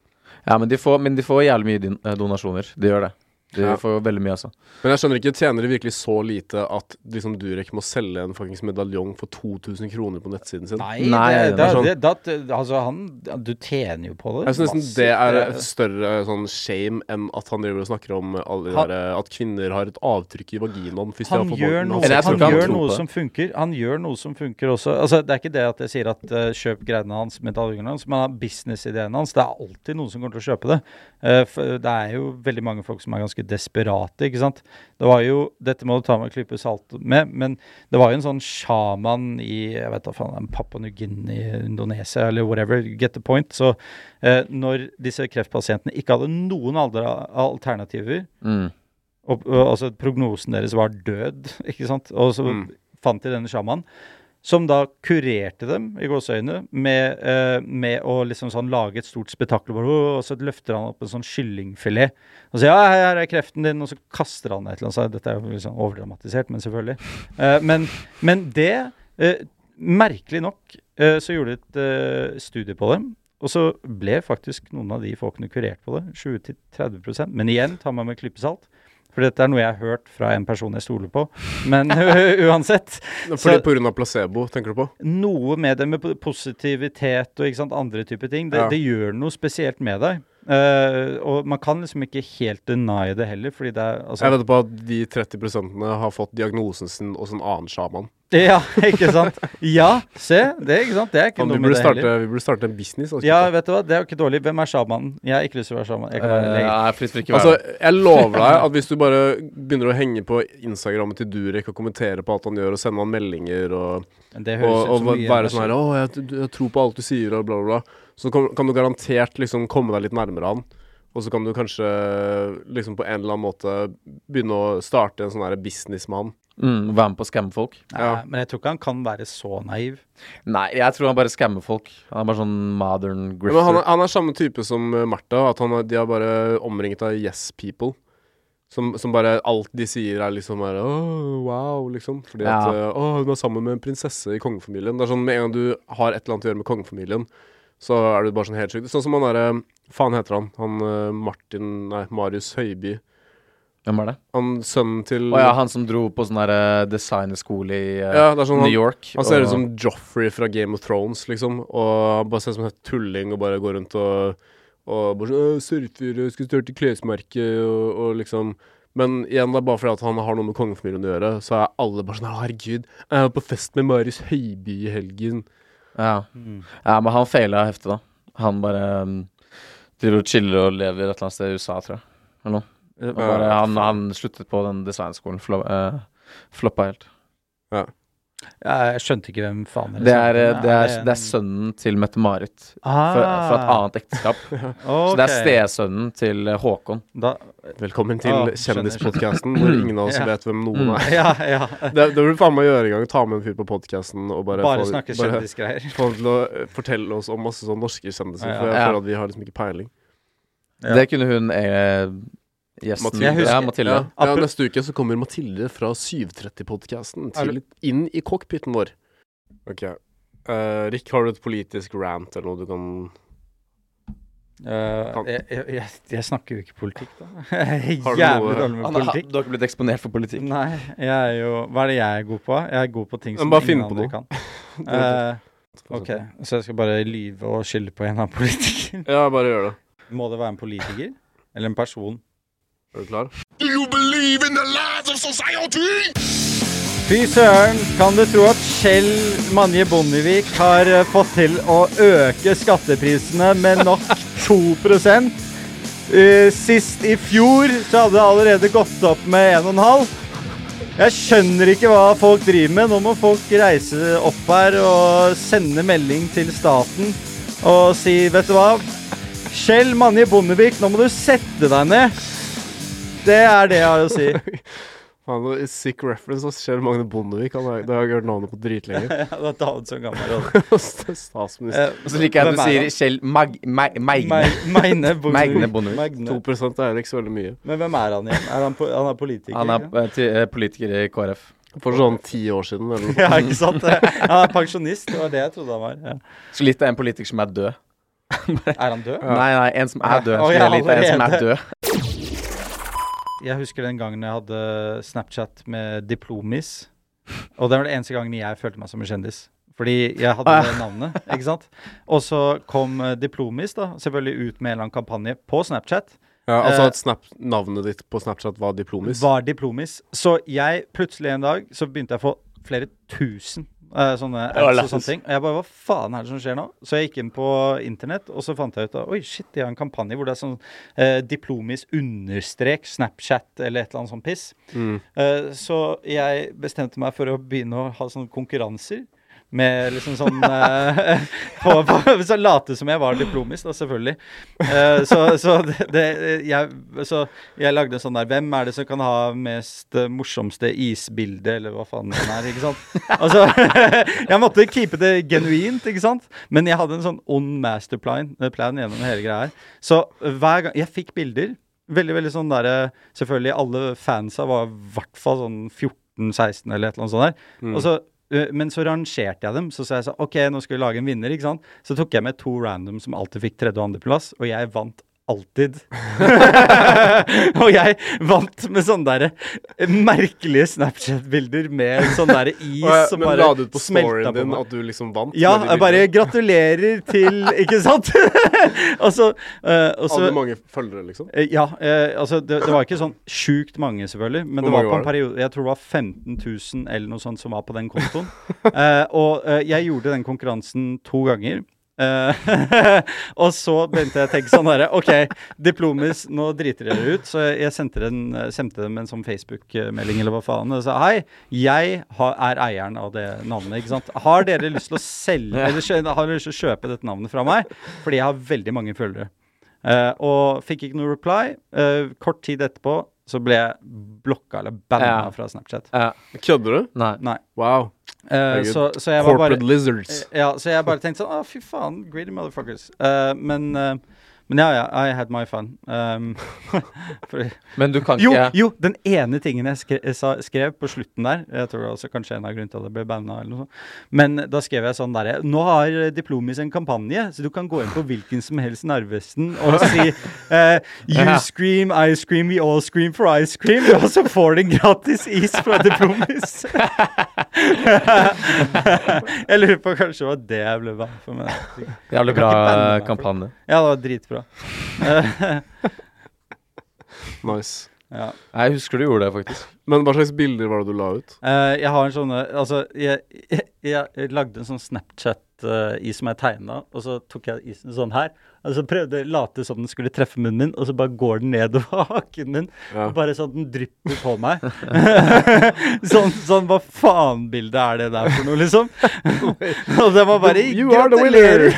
Ja, men de får, men de får jævlig mye din, eh, donasjoner. De gjør det. De Ja. får veldig mye, altså. Men jeg skjønner ikke, tjener de virkelig så lite at liksom Durek må selge en fuckings medaljong for 2000 kroner på nettsiden sin? Nei, Nei, det, det det, er sånn. det, det, altså han Du tjener jo på det. Jeg syns nesten det er større sånn shame enn at han driver og snakker om alle Han- der, at kvinner har et avtrykk i vaginaen Han, han gjør noe, han han gjør noe som funker. Han gjør noe som funker også. Altså, det er ikke det at jeg sier at uh, kjøp greiene hans, medaljongene hans, men businessideen hans. Det er alltid noen som kommer til å kjøpe det. Uh, for det er jo veldig mange folk som er ganske desperate, ikke sant. Det var jo Dette må du ta med en klype salt med, men det var jo en sånn sjaman i jeg vet da faen, en Papua New Guinea, Indonesia eller whatever, get the point. Så eh, når disse kreftpasientene ikke hadde noen andre alternativer, Mm. og, og, altså prognosen deres var død, ikke sant? Og så Mm. fant de denne sjamanen, som da kurerte dem, i gåseøynene med, uh, med å liksom sånn lage et stort spetakkel, og så løfter han opp en sånn kyllingfilet, og sier ja, her er kreften din, og så kaster han et eller annet, dette er jo liksom overdramatisert, men selvfølgelig. Uh, men, men det, uh, merkelig nok, så gjorde de et studie på dem, og så ble faktisk noen av de folkene kurert på det, 20-30% Men igjen, ta meg med klypesalt. For dette er noe jeg har hørt fra en person jeg stoler på. Men uansett. Fordi Så- på grunn av placebo, tenker du på? Noe med det med positivitet og sant, andre typer ting. Det, Ja. det gjør noe spesielt med deg. Eh, og man kan liksom ikke helt deny det heller, fordi det er altså, Jeg vet på at de 30% har fått diagnosen sin hos en annen sjaman. Ja, ikke sant? Ja, se. Det, ikke sant? det er ikke noe vi, med det starte, heller. vi burde starte en business. Også, Ja, vet du hva, det er jo ikke dårlig. Hvem er sjamanen? Jeg har ikke lyst til å være sjaman. Jeg for ikke Altså, jeg lover deg at hvis du bare begynner å henge på Instagrammet til Durek og kommentere på alt han gjør, og sende han meldinger og, og, og, og være sånn her. 'Å, jeg, jeg tror på alt du sier', og bla, bla, bla, så kan, kan du garantert liksom komme deg litt nærmere han. Og så kan du kanskje liksom på en eller annen måte begynne å starte en sånn business med han. mm, Være med på å skamme folk. Nei, ja. Men jeg tror ikke han kan være så naiv. Nei, jeg tror han bare skammer folk. Han er bare sånn modern grifter. men han, er- han er samme type som uh, Martha, at han de har bare omringet av yes people. Som, som bare alt de sier er liksom bare Åh, wow, liksom. Fordi Ja. at uh, Å, hun er sammen med en prinsesse i kongefamilien. Det er sånn Med en gang du har et eller annet å gjøre med kongefamilien, så er du bare sånn helt sjuk. Sånn som han derre Faen heter han? Han uh, Martin Nei, Marius Høiby. Hvem er det? Han sønnen til Å ja, han som dro på sånn derre designerskole i uh, Ja, sånn New han, York. han ser og- ut som Joffrey fra Game of Thrones, liksom. Og han bare ser ut som en tulling og bare går rundt og Og bare sånn 'Surfer, Skulle starte klesmerket og, og liksom men igjen, det er bare fordi at han har noe med kongefamilien å gjøre, så er alle bare sånn 'Herregud, jeg var på fest med Marius Høiby i helgen'. Ja. Mm. ja, men han faila heftig, da. Han bare um, driver og chiller og lever et eller annet sted i USA, tror jeg. Eller noe. Bare, han, han, sluttet på den designskolen. Flop, uh, floppa helt. Ja. Jeg skjønte ikke hvem faen det er. Det er, det er, det er sønnen til Mette-Marit. Ah. Fra, et annet ekteskap. okay. Så det er stesønnen til Håkon. Da, Velkommen til ah, Kjendispodkasten, hvor ingen av oss ja. vet hvem noen er. ja, ja. Det, det vil faen meg gjøre en gang. Ta med en fyr på podkasten og bare Bare få, snakke kjendisgreier. Få til å eh, fortelle oss om masse sånn norske kjendiser, for jeg føler at vi har liksom ikke peiling. Det kunne hun eh, Gjesten. Mathilde. Ja, Mathilde. Ja. ja, neste uke så kommer Mathilde fra 730-podkasten inn i cockpiten vår. Ok. Uh, Rick, har du et politisk rant eller noe du kan Uh, jeg, jeg, jeg, snakker jo ikke politikk, da. Jeg er jævlig dårlig med politikk. Du har ikke blitt eksponert for politikk? Nei. Jeg er jo Hva er det jeg er god på? Jeg er god på ting som ingen andre kan. Uh, ok, så jeg skal bare lyve og skylde på en av politikerne? ja, bare gjør det. Må det være en politiker? Eller en person? Er du klar? Do you believe in the lies of society? Fy søren, kan du tro at Kjell Manje Bondevik har eh, fått til å øke skatteprisene med nok 2 uh, eh, Sist i fjor så hadde det allerede gått opp med 1,5. Jeg skjønner ikke hva folk driver med. Nå må folk reise opp her og sende melding til staten og si, vet du hva Kjell Manje Bondevik, nå må du sette deg ned. Det er det jeg har å si. Faen, sick reference av Kjell Magne Bondevik. Han har, det har jeg hørt navnet på dritlenge. ja, det var David som gammel. Statsminister. Og så liker jeg at du sier Kjell Mag... Mag Magne. Magne Bondevik. Magne. 2 er ikke så veldig mye. Men hvem er han igjen? Er han, po han er politiker? Han er uh, politiker i KrF. For sånn ti år siden, eller noe. ja, ikke sant? Han er pensjonist, det var det jeg trodde han var. Ja. Så litt av en politiker som er død. er han død? Ja. Nei, nei, en som er død. Så oh, ja, litt av en som er død jeg husker den gangen jeg hadde Snapchat med Diplomis. Og det var den eneste gangen jeg følte meg som en kjendis. Fordi jeg hadde det navnet. ikke sant? Og så kom uh, Diplomis da, selvfølgelig ut med en eller annen kampanje på Snapchat. Ja, Altså at snap, navnet ditt på Snapchat var Diplomis? Var Diplomis. Så jeg plutselig en dag så begynte jeg å få flere tusen sånne apps og sånne ting. Og jeg bare Hva faen er det som skjer nå? Så jeg gikk inn på internett, og så fant jeg ut at oi, shit, de har en kampanje hvor det er sånn eh, diplomis understrek Snapchat eller et eller annet sånt piss. Mm. Eh, så jeg bestemte meg for å begynne å ha sånne konkurranser med liksom sånn uh, på, på, Så late som jeg var diplomis, da, selvfølgelig. Uh, så, så, det, det, jeg, så, jeg, lagde en sånn der Hvem er det som kan ha mest uh, morsomste isbilde, eller hva faen det er, ikke sant? Altså, jeg måtte keepe det genuint, ikke sant? Men jeg hadde en sånn ond masterplan plan gjennom hele greia her. Så hver gang Jeg fikk bilder. Veldig, veldig sånn derre Selvfølgelig, alle fansa var i hvert fall sånn 14-16 eller et eller annet sånt der. Mm. Og så Eh, men så rangerte jeg dem. Så sa jeg så, OK, nå skal vi lage en vinner, ikke sant. Så tok jeg med to random som alltid fikk tredje- og andreplass, og jeg vant alltid. og jeg vant med sånne der merkelige Snapchat-bilder med sånn der is jeg, som bare smelta på meg. Men la du ut på storyen din at du liksom vant? Ja, jeg bare gratulerer til Ikke sant? og så uh, Hadde du mange følgere, liksom? Uh, ja. Uh, altså, det, det, var ikke sånn sjukt mange, selvfølgelig. Men det var på en periode Jeg tror det var 15 000 eller noe sånt som var på den kontoen. og jeg gjorde den konkurransen to ganger. Uh, og så begynte jeg å tenke sånn herre OK, Diplomis, nå driter dere ut. Så jeg sendte, den, sendte dem en sånn Facebook-melding eller hva faen. Og sa hei, jeg har, er eieren av det navnet. ikke sant? Har dere lyst til å selge Eller har dere lyst til å kjøpe dette navnet fra meg? Fordi jeg har veldig mange følgere. Uh, og fikk ikke noe reply. Uh, kort tid etterpå så ble jeg blokka eller banna ja. fra Snapchat. Ja. Kødder du? Nei. Nei. Wow. Uh, så, så, jeg Corporate bare. Ja, så jeg bare tenkte sånn Å, fy faen, greedy motherfuckers. Uh, men uh, men ja, ja, I had my fun. Um, men du kan ikke Jo, jo, den ene tingen jeg skrev, skrev, på slutten der Jeg tror det også kanskje en av grunnene til at det ble banna, eller noe sånt. Men da skrev jeg sånn derre Nå har Diplomis en kampanje, så du kan gå inn på hvilken som helst Narvesen og si uh, You scream, I scream, we all scream for ice cream. Og så får du en gratis is fra Diplomis. jeg lurer på kanskje det var det jeg ble banna for. Men Jævlig bra kampanje. Ja, det var dritbra. Nice. ja. Jeg husker du gjorde det, faktisk. Men hva slags bilder var det du la ut? Uh, jeg har en sånn Altså, jeg, jeg, jeg lagde en sånn Snapchat-is som jeg tegna, og så tok jeg isen sånn her. Og så prøvde jeg å late som den skulle treffe munnen min, og så bare går den nedover haken min. Ja. Og bare sånn den drypper på meg. sånn, sånn Hva faen-bildet er det der for noe, liksom? og det var bare You are the winner!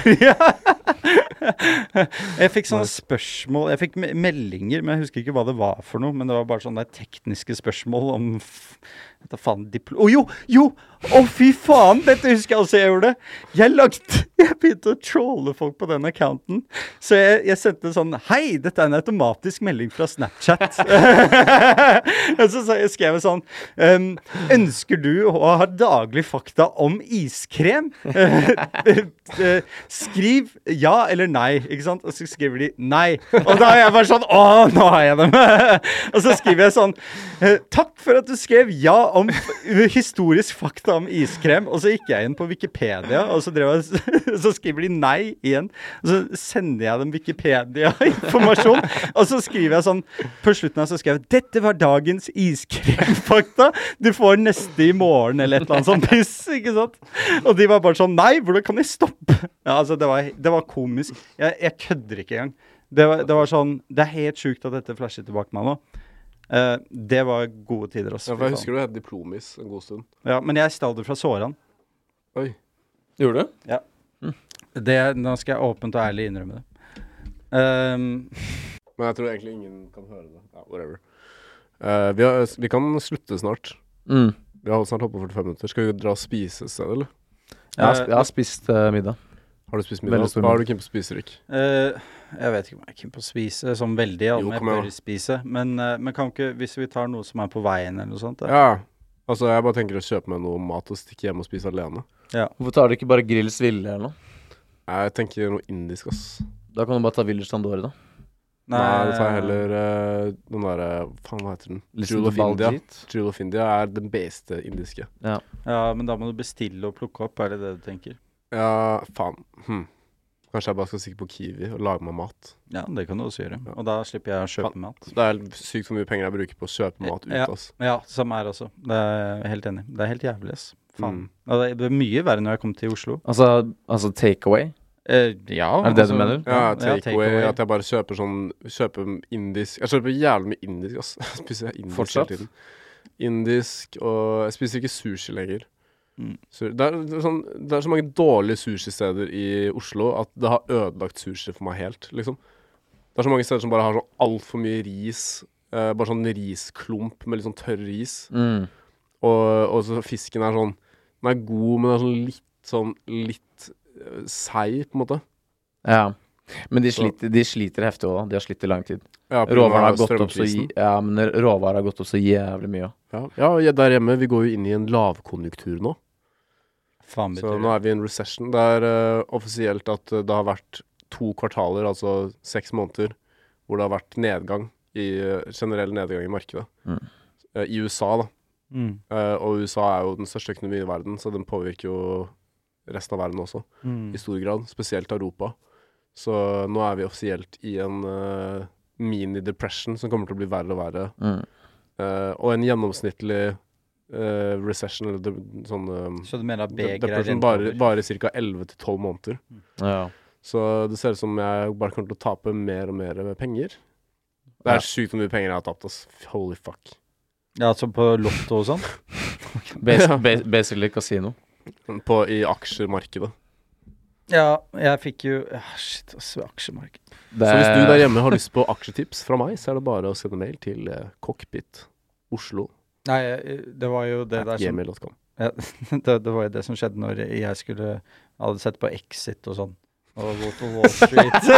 Jeg fikk sånne spørsmål Jeg fikk meldinger, men jeg husker ikke hva det var for noe. Men det var bare sånne tekniske spørsmål om da faen diplo... Å jo! Jo! Å, fy faen! Dette husker jeg også jeg gjorde. Jeg lagt, Jeg begynte å trolle folk på den accounten. Så jeg, jeg sendte sånn Hei, dette er en automatisk melding fra Snapchat. Og så så jeg, skrev jeg sånn ehm, Ønsker du å ha daglig fakta om iskrem? Skriv ja eller nei, ikke sant? Og så skriver de nei. Og da er jeg bare sånn Å, nå har jeg dem! og så skriver jeg sånn Takk for at du skrev ja om historisk fakta om iskrem. Og så gikk jeg inn på Wikipedia, og så, drev jeg, så skriver de nei igjen. Og så sender jeg dem Wikipedia-informasjon, og så skriver jeg sånn På slutten av så skrev jeg 'Dette var dagens iskremfakta'. Du får neste i morgen, eller et eller annet sånt piss. Ikke sant? Og de var bare sånn Nei, hvordan kan jeg stoppe? Ja, altså, det var, det var komisk. Jeg, jeg kødder ikke engang. Det var, det var sånn Det er helt sjukt at dette flasher tilbake meg nå. Eh, det var gode tider også. Ja, for jeg husker du het Diplomis en god stund. Ja, men jeg stjal det fra Såran. Oi. Gjorde du? Det, nå skal jeg åpent og ærlig innrømme det. Ehm, Men jeg tror egentlig ingen kan høre det. Ja, whatever. Uh, vi, har, vi kan slutte snart. Mm. Vi har snart holdt på 45 minutter. Skal vi dra og spise et sted, eller? Jeg, har, jeg har spist uh, middag. Har du spist middag? Hva har du keen på å spise, Rik? Uh, jeg vet ikke om jeg er keen på å spise sånn veldig, Jo, jeg bør spise. Men, uh, men kan ikke, hvis vi tar noe som er på veien eller noe sånt da. Ja. Altså, jeg bare tenker å kjøpe meg noe mat og stikke hjem og spise alene. Ja. Hvorfor tar du ikke bare Grills Ville eller noe? Jeg tenker noe indisk, ass. Da kan du bare ta Village Tandori, da. Nei, Nei da tar jeg heller uh, den derre Faen, hva heter den? Jewel of India. Jewel of India er den beste indiske. Ja. Ja, men da må du bestille og plukke opp, er det det du tenker? Ja, faen. Hm. Kanskje jeg bare skal stikke på Kiwi og lage meg mat. Ja, det kan du også gjøre. Ja. Og da slipper jeg å kjøpe mat. Det er sykt hvor mye penger jeg bruker på å kjøpe mat ut, Ja. ass. Ja, samme her også. Det er jeg helt enig. Det er helt jævlig, ass. Faen. Mm. Ja, det er- er mye verre når jeg kom til Oslo. Altså, altså takeaway? Eh, ja. Er det det du mener? Ja, ja, takeaway. At jeg bare kjøper sånn Kjøper indisk Jeg kjøper jævlig mye indisk, ass. Jeg spiser indisk Fortsatt? hele tiden. Indisk, og jeg spiser ikke sushi lenger. Mm. Så det, er, det, er sånn, det er så mange dårlige sushisteder i Oslo at det har ødelagt sushi for meg helt, liksom. Det er så mange steder som bare har sånn altfor mye ris. Eh, bare sånn risklump med litt sånn tørr ris. Mm. Og, og så fisken er sånn Den er god, men den er sånn litt sånn litt eh, seig, på en måte. Ja. Men de sliter, de sliter heftig òg. De har slitt i lang tid. Ja, av har gått opp så Ja, men råvarer har gått opp så jævlig mye. Ja, ja, ja, der hjemme, vi går jo inn i en lavkonjunktur nå. Faen Så nå er vi i en recession. Det er uh, offisielt at eh, det har vært to kvartaler, altså seks måneder, hvor det har vært nedgang i eh, generell nedgang i markedet. Mm. Uh, I USA, da. Mm. Uh, og USA er jo den største økonomien i verden, så den påvirker jo resten av verden også, Mm. i stor grad. Spesielt Europa. Så nå er vi offisielt i en mini-depression som kommer til å bli verre og verre. Mm. Eh, og en gjennomsnittlig eh, recession, eller de, sånn eh, Så du mener er depression, bare, bare ca. 11-12 måneder. Ja. Så det ser ut som jeg bare kommer til å tape mer og mer med penger. Det Ja. er sykt hvor mye penger jeg har tapt, ass. Holy fuck. Ja, altså på Lotto og sånn? Bas Ja. bas basically kasino. På, I aksjemarkedet. Ja, jeg fikk jo ja, Shit, altså, aksjemarked. Det, Så hvis du der hjemme har lyst på aksjetips fra meg, så er det bare å sende mail til eh, cockpit Oslo Nei, eh, det var jo det der som ja, det, det var jo det som skjedde når jeg skulle hadde sett på Exit og sånn. Og gå til Wall Street.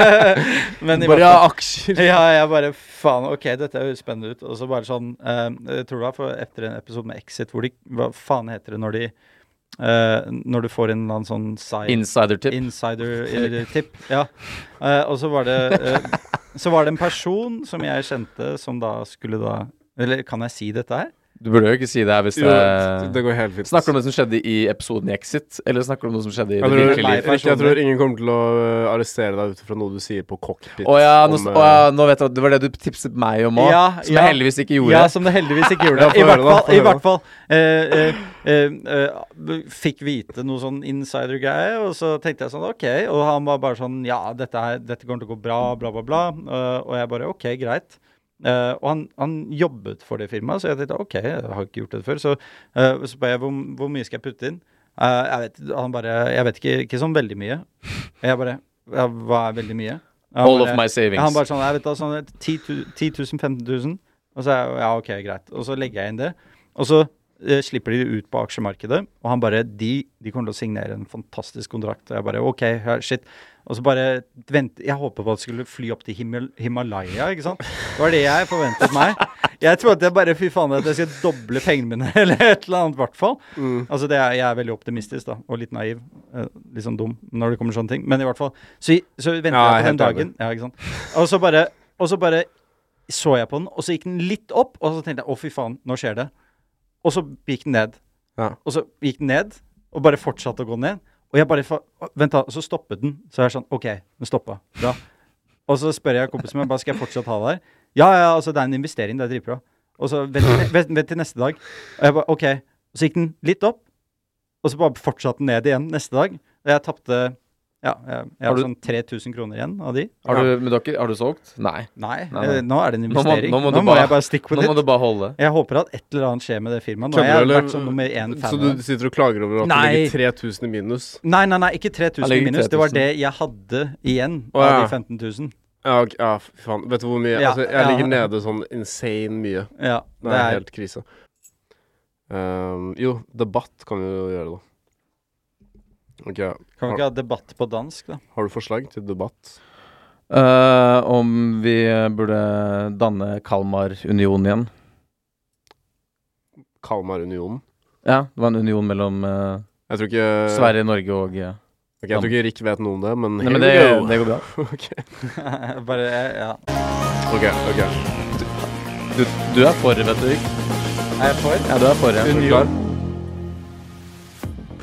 Men Bare ja, aksjer! ja, jeg bare Faen, OK, dette høres spennende ut. Og så bare sånn uh, Jeg tror det var for etter en episode med Exit hvor de Hva faen heter det når de Uh, Når du får en eller annen sånn side Insider-tip. Insider-tip. ja. Uh, og så var det uh, Så var det en person som jeg kjente, som da skulle da Eller kan jeg si dette her? Du burde jo ikke si det her hvis Jo, det det går helt fint. Snakker du om det som skjedde i episoden i Exit, eller snakker du om noe som skjedde i jeg det virkelige liv? Jeg tror ingen kommer til å øh, arrestere deg ut fra noe du sier på cockpit. Å ja, nå, om, å ja, nå vet jeg at det var det du tipset meg om òg, Ja, som ja. jeg heldigvis ikke gjorde. Ja, som det heldigvis ikke gjorde. I hvert fall, i hvert fall eh, eh, eh, eh, Fikk vite noe sånn insider-greie, og så tenkte jeg sånn OK. Og han var bare sånn Ja, dette, her, dette kommer til å gå bra, bla, bla, bla. Eh, og jeg bare OK, greit. Eh, og han, han jobbet for det firmaet, så jeg tenkte OK, jeg har ikke gjort det før. Så, uh, så ba jeg hvor, hvor mye skal jeg putte inn? Uh, jeg vet, han bare Jeg vet ikke, ikke sånn veldig mye. Jeg bare ja, Hva er veldig mye? Han All bare- of my savings. han bare sånn, jeg vet da, sånn 10 000-15 000. Og så ja, ok, greit. Og så legger jeg inn det. Og så slipper de ut på aksjemarkedet. Og han bare, de, de kommer til å signere en fantastisk kontrakt. Og jeg bare, ok, shit. Og så bare vent, Jeg håpet på at det skulle fly opp til Himal Himalaya, ikke sant. Det var det jeg forventet meg. Jeg trodde jeg bare, fy faen, at jeg skal doble pengene mine, eller et eller annet, i hvert fall. Mm. Altså det er, Jeg er veldig optimistisk da, og litt naiv. Eh, litt sånn dum når det kommer sånne ting. Men i hvert fall. Så, så venter Ja, jeg på den dagen. Ja, ikke sant? Og så bare, og så bare så jeg på den, og så gikk den litt opp, og så tenkte jeg å, fy faen, nå skjer det. Og så gikk den ned. Ja. Og så gikk den ned, og bare fortsatte å gå ned. Og jeg bare Vent, da. Så stoppet den. Så er jeg sånn OK, den stoppa. Bra. Og så spør jeg kompisen min bare skal jeg fortsatt ha det her. Ja, ja, altså det er en investering. Det er dritbra. Og så vent til neste dag. Og jeg bare OK. Og så gikk den litt opp, og så bare fortsatte den ned igjen neste dag. Og jeg tapte Ja, jeg, jeg Har du- sånn 3000 kroner igjen av de. Har du, men du har, ikke, har du solgt? Nei. Nei, Nei, nei. eh, nå er det en Nå må- investering. nå Nå må må, bare- jeg bare stikke på Nå må du bare holde. Jeg håper at et eller annet skjer med det firmaet. Nå har jeg vært som nummer én Så du sitter og klager over at Nei. du ligger 3000 i minus? Nei, nei, nei, ikke 3000 i minus. Det var det jeg hadde igjen av de 15 000. Ja, okay, ja faen. Vet du hvor mye? Ja, altså, jeg ja. ligger nede sånn insane mye. Ja, Det er helt krise. Um, jo, debatt kan vi jo gjøre, da. Ok, Kan vi ikke ha debatt på dansk, da? Har du forslag til debatt? Uh, om vi burde danne Kalmar-union igjen. Kalmar-unionen? Ja, det var en union mellom uh, Jeg tror ikke Sverige, Norge og uh, Ok, Jeg tror ikke Rick vet noe om det, men Nei, men det, go. det går bra. ok, Bare, ja. ok. ok. Du, du er for, vet du. Rick. Er jeg for? Ja, du er for, ja. Er du klar?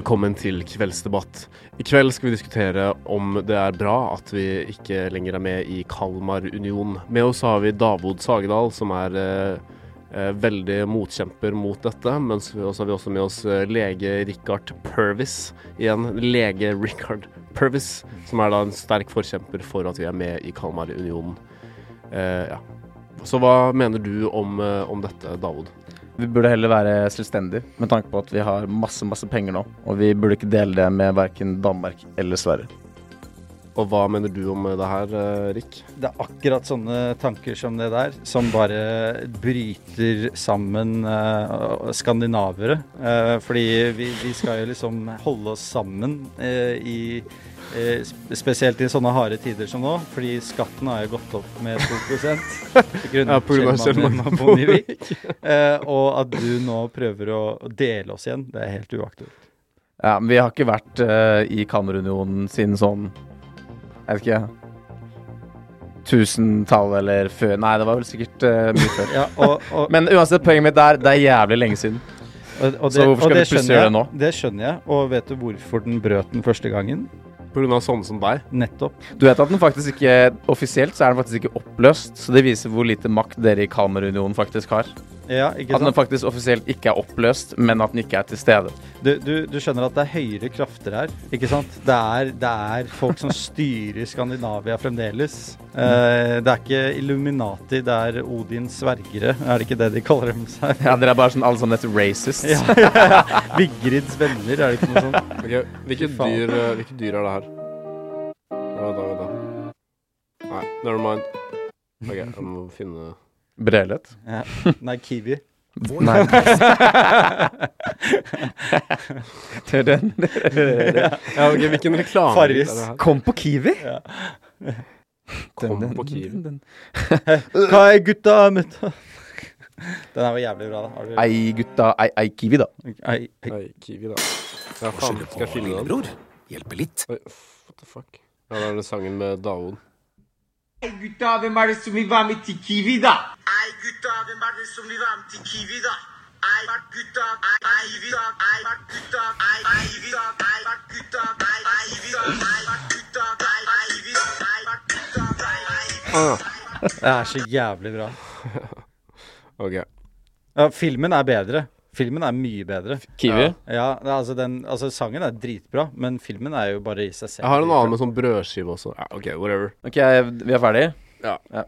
Velkommen til kveldsdebatt. I kveld skal vi diskutere om det er bra at vi ikke lenger er med i Kalmarunionen. Med oss har vi Davod Sagedal, som er eh, eh, veldig motkjemper mot dette. Men så har vi også med oss eh, lege Richard Purvis. Igjen lege Richard Purvis, som er da en sterk forkjemper for at vi er med i Kalmarunionen. Eh, ja. Så hva mener du om, eh, om dette, Davod? Vi burde heller være selvstendige, med tanke på at vi har masse, masse penger nå. Og vi burde ikke dele det med verken Danmark eller Sverige. Og hva mener du om det her, Rik? Det er akkurat sånne tanker som det der, som bare bryter sammen uh, skandinavere. Uh, fordi vi, vi skal jo liksom holde oss sammen uh, i eh, Spesielt i sånne harde tider som nå, fordi skatten har jo gått opp med 2 grunnet Ja, på Kjell-mannen Kjell-mannen Bondevik. Eh, og at du nå prøver å dele oss igjen, det er helt uaktuelt. Ja, men vi har ikke vært uh, i Kammerunionen siden sånn Jeg vet ikke Tusentallet eller før Nei, det var vel sikkert uh, mye før. Ja, og, og, Men uansett, poenget mitt er det er jævlig lenge siden. og, og Så hvorfor skal vi plutselig gjøre det nå? Det skjønner jeg, og vet du hvorfor den brøt den første gangen? Av sånne som deg? Nettopp. Du vet at den faktisk ikke Offisielt så er den faktisk ikke oppløst, så det viser hvor lite makt dere i Kalmarunionen faktisk har. Ja, ikke At den faktisk offisielt ikke er oppløst, men at den ikke er til stede. Du, du, du skjønner at det er høyere krafter her, ikke sant? Det er, det er folk som styrer Skandinavia fremdeles. Uh, det er ikke Illuminati, det er Odins svergere. Er det ikke det de kaller dem seg? Ja, Dere er bare sånn alle sammen etter racists. Ja, ja, ja. Vigrids venner, er det ikke noe sånt? Ok, Hvilke dyr, eh, hvilke dyr er det her? Vent da, vent da. Nei, never mind. Ok, jeg må finne Brelet. Ja. Nei, kiwi. Nei. Det er den. Ja, ok, hvilken reklame Farris. er det her? Kom på Kiwi! Kom på Kiwi. Hva er gutta mutta? Den her var jævlig bra. da. Har du... Ei, gutta. Ei, ei Kiwi, da. Ei, ei. ei Kiwi, da. Ja, faen, skylde på skal jeg finne den? lillebror. Hjelpe litt. Oi, what the fuck? Ja, det er den sangen med Daoud. Hei, Gutta, hvem er det som vil være med til Kiwi, da? Hei, gutta, hvem er det som vil være med til Kiwi, da? Det er så jævlig bra. Ok. Ja, filmen er bedre, Filmen er mye bedre. Kiwi? Ja, ja altså, den, altså, Sangen er dritbra, men filmen er jo bare i seg selv. Jeg har en annen med sånn brødskive også. Ja, OK, whatever. Ok, Vi er ferdige? Ja. ja.